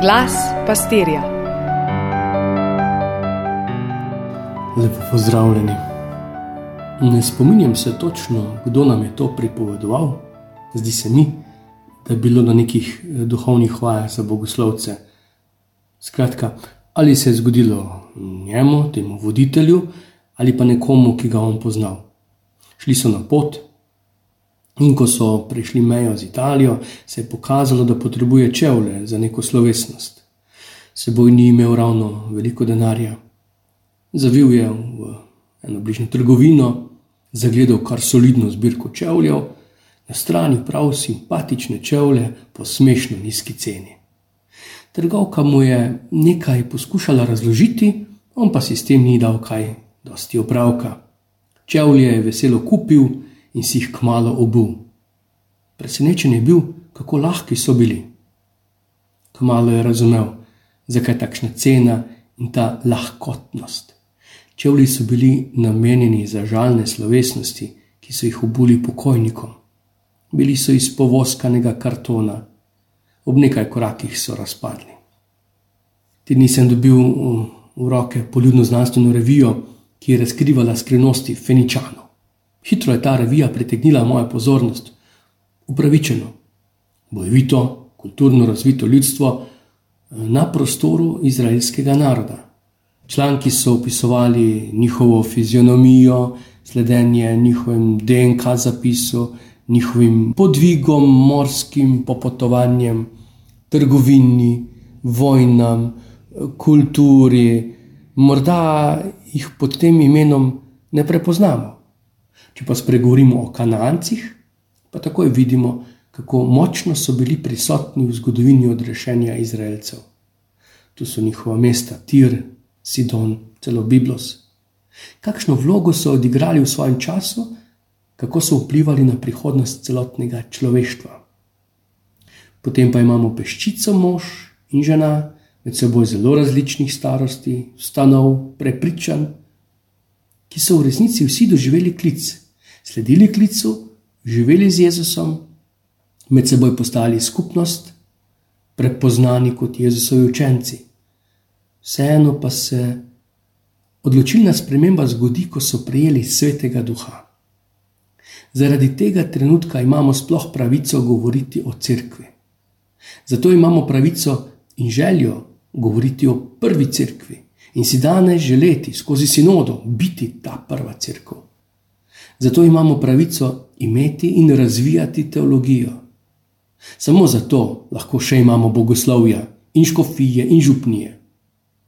Glas pastirja. Lepo pozdravljeni. Ne spominjam se točno, kdo nam je to pripovedoval. Zdi se mi, da je bilo na nekih eh, duhovnih vajah za bogoslovce. Skratka, ali se je zgodilo njemu, temu voditelju, ali pa nekomu, ki ga on poznal. Šli so na pot, in ko so prišli mejo z Italijo, se je pokazalo, da potrebuje čevlje za neko slovesnost. Seboj ni imel ravno veliko denarja. Zavil je v eno bližnjo trgovino, zagledal kar solidno zbirko čevljev, na strani prav simpatične čevlje po smešno nizki ceni. Trgovka mu je nekaj poskušala razložiti, on pa si s tem ni dal kaj dosti opravka. Čevlje je veselo kupil in si jih kmalo obul. Presenečen je bil, kako lahki so bili. Kmalo je razumel, zakaj je takšna cena in ta lahkotnost. Čevlji so bili namenjeni za žalne slovesnosti, ki so jih obuli pokojnikom. Bili so iz povoskanega kartona, ob nekaj korakih so razpadli. Ti nisem dobil v roke poljudno znanstveno revijo, ki je razkrivala skrivnosti Feničanov. Hitro je ta revija pritegnila mojo pozornost, upravičeno, bojevito, kulturno razvito ljudstvo eh, na prostoru izraelskega naroda. Članki so opisovali njihovo fizionomijo, sledenje njihovim DNK zapisu, njihovim podvigom, morskim popotovanjem, trgovini, vojnam, kulturi. Morda jih pod tem imenom ne prepoznamo. Če pa spregovorimo o Kanancih, pa takoj vidimo, kako močno so bili prisotni v zgodovini odrešenja Izraelcev. Tu so njihova mesta Tir, Sidon, celo Biblos. Kakšno vlogo so odigrali v svojem času, kako so vplivali na prihodnost celotnega človeštva. Potem pa imamo peščico mož in žena, med seboj zelo različnih starosti, stanov, prepričanj, ki so v resnici vsi doživeli klic sledili klicu, živeli z Jezusom, med seboj postali skupnost, prepoznani kot Jezusovi učenci. Vseeno pa se odločilna sprememba zgodi, ko so prijeli svetega duha. Zaradi tega trenutka imamo sploh pravico govoriti o cerkvi. Zato imamo pravico in željo govoriti o prvi cerkvi in si danes želeti skozi sinodo biti ta prva cerkev. Zato imamo pravico imeti in razvijati teologijo. Samo zato lahko še imamo bogoslovja in škofije in župnije.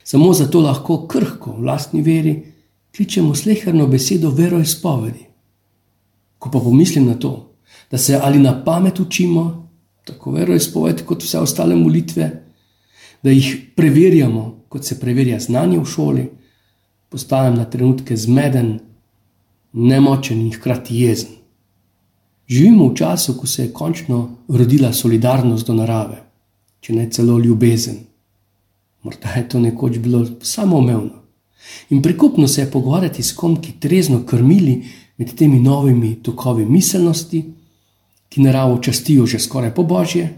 Samo zato lahko krhko v lastni veri kličemo sleherno besedo veroizpovedi. Ko pa pomislim na to, da se ali na pamet učimo, tako veroizpoved kot vse ostale molitve, da jih preverjamo, kot se preverja znanje v šoli, postajam na trenutke zmeden nemočen in hkrati jezen. Živimo v času, ko se je končno rodila solidarnost do narave, če ne celo ljubezen. Morda je to nekoč bilo samoumevno. In prikupno se je pogovarjati s kom, ki trezno krmili med temi novimi tokovi miselnosti, ki naravo častijo že skoraj po božje,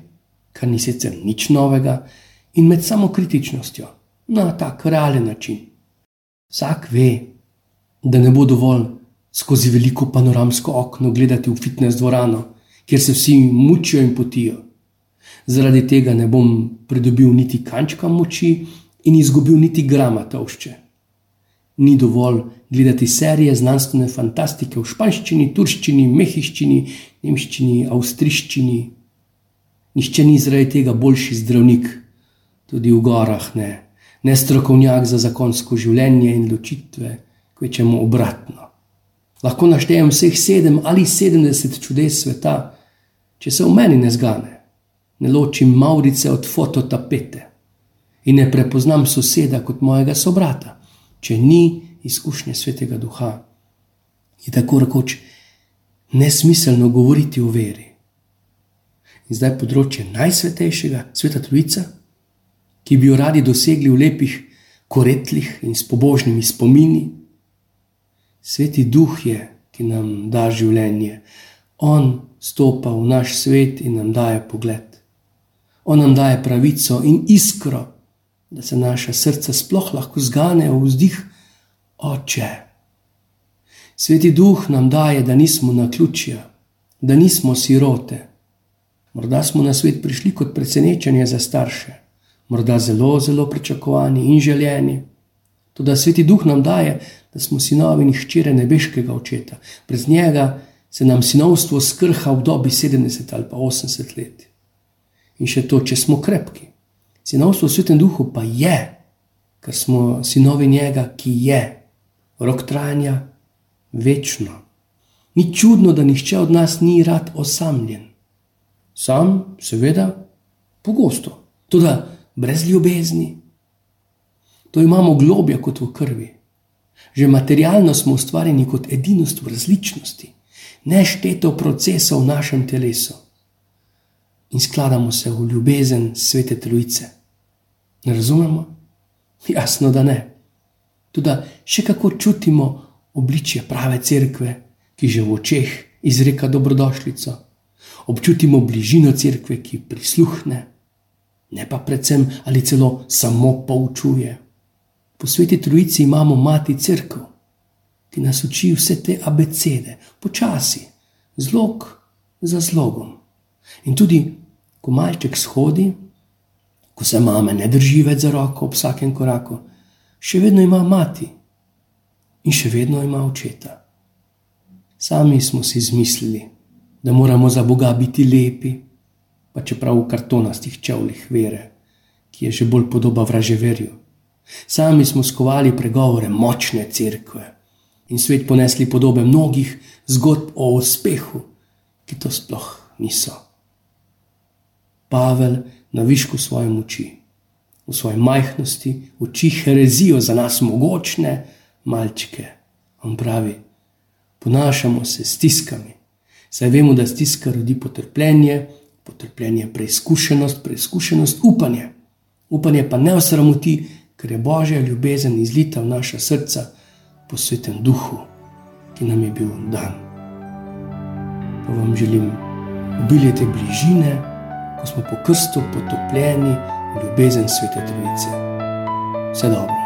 kar ni sicer nič novega, in med samo kritičnostjo na tak realen način. Vsak ve, da ne bo dovolj skozi veliko panoramsko okno gledati v fitness dvorano, kjer se vsi mučijo in potijo. Zaradi tega ne bom pridobil niti kančka moči in izgubil niti grama tavšče. Ni dovolj gledati serije znanstvene fantastike v španščini, turščini, mehiščini, nemščini, avstriščini. Nihče ni zaradi tega boljši zdravnik, tudi v gorah ne, ne strokovnjak za zakonsko življenje in ločitve, kvečemu obratno lahko naštejem vseh sedem ali sedemdeset čudes sveta, če se v meni ne zgane, ne ločim Maurice od fototapete in ne prepoznam soseda kot mojega sobrata, če ni izkušnje svetega duha. Je tako rekoč nesmiselno govoriti o veri. In zdaj področje najsvetejšega, sveta Trojica, ki bi jo radi dosegli v lepih koretlih in s pobožnimi spomini. Sveti duh je, ki nam da življenje. On stopa v naš svet in nam daje pogled. On nam daje pravico in iskro, da se naše srce sploh lahko zgane v vzdih, oče. Sveti duh nam daje, da nismo na ključja, da nismo sirote. Morda smo na svet prišli kot presenečenje za starše, morda zelo, zelo pričakovani in željeni. Tudi sveti duh nam daje, da smo sinovi in hčere nebeškega očeta. Brez njega se nam sinovstvo skrha v dobi 70 ali pa 80 let. In še to, če smo krepki. Sinovstvo v svetem duhu pa je, ker smo sinovi njega, ki je, rok trajanja, večno. Ni čudno, da nihče od nas ni rad osamljen. Sam, seveda, pogosto, tudi brez ljubezni. To imamo globje kot v krvi. Že materialno smo ustvarjeni kot edinost v različnosti, nešteto procesov v našem telesu. In skladamo se v ljubezen svete trojice. Ne razumemo? Jasno, da ne. Tudi še kako čutimo obličje prave cerkve, ki že v očeh izreka dobrodošlico, občutimo bližino cerkve, ki prisluhne, ne pa predvsem ali celo samo poučuje. Po sveti trojici imamo mati crkvo, ki nas uči vse te abecede, počasi, zlog za zlogom. In tudi, ko malček shodi, ko se mame ne drži več za roko ob vsakem koraku, še vedno ima mati in še vedno ima očeta. Sami smo si izmislili, da moramo za Boga biti lepi, pa čeprav v kartonastih čevljih vere, ki je že bolj podoba vraževerju. Sami smo skovali pregovore močne cerkve in svet ponesli podobe mnogih zgodb o uspehu, ki to sploh niso. Pavel na višku svoje moči, v svoji majhnosti, uči herezijo za nas mogočne malčke. On pravi: Ponašamo se stiskami, saj vemo, da stiska rodi potrpljenje, potrpljenje preizkušenost, preizkušenost upanje. Upanje pa ne osramoti, ker je Božja ljubezen izlita v naša srca po svetem duhu, ki nam je bil dan. Pa vam želim obilje te bližine, ko smo po krstu potopljeni v ljubezen svete Trojice. Vse dobro.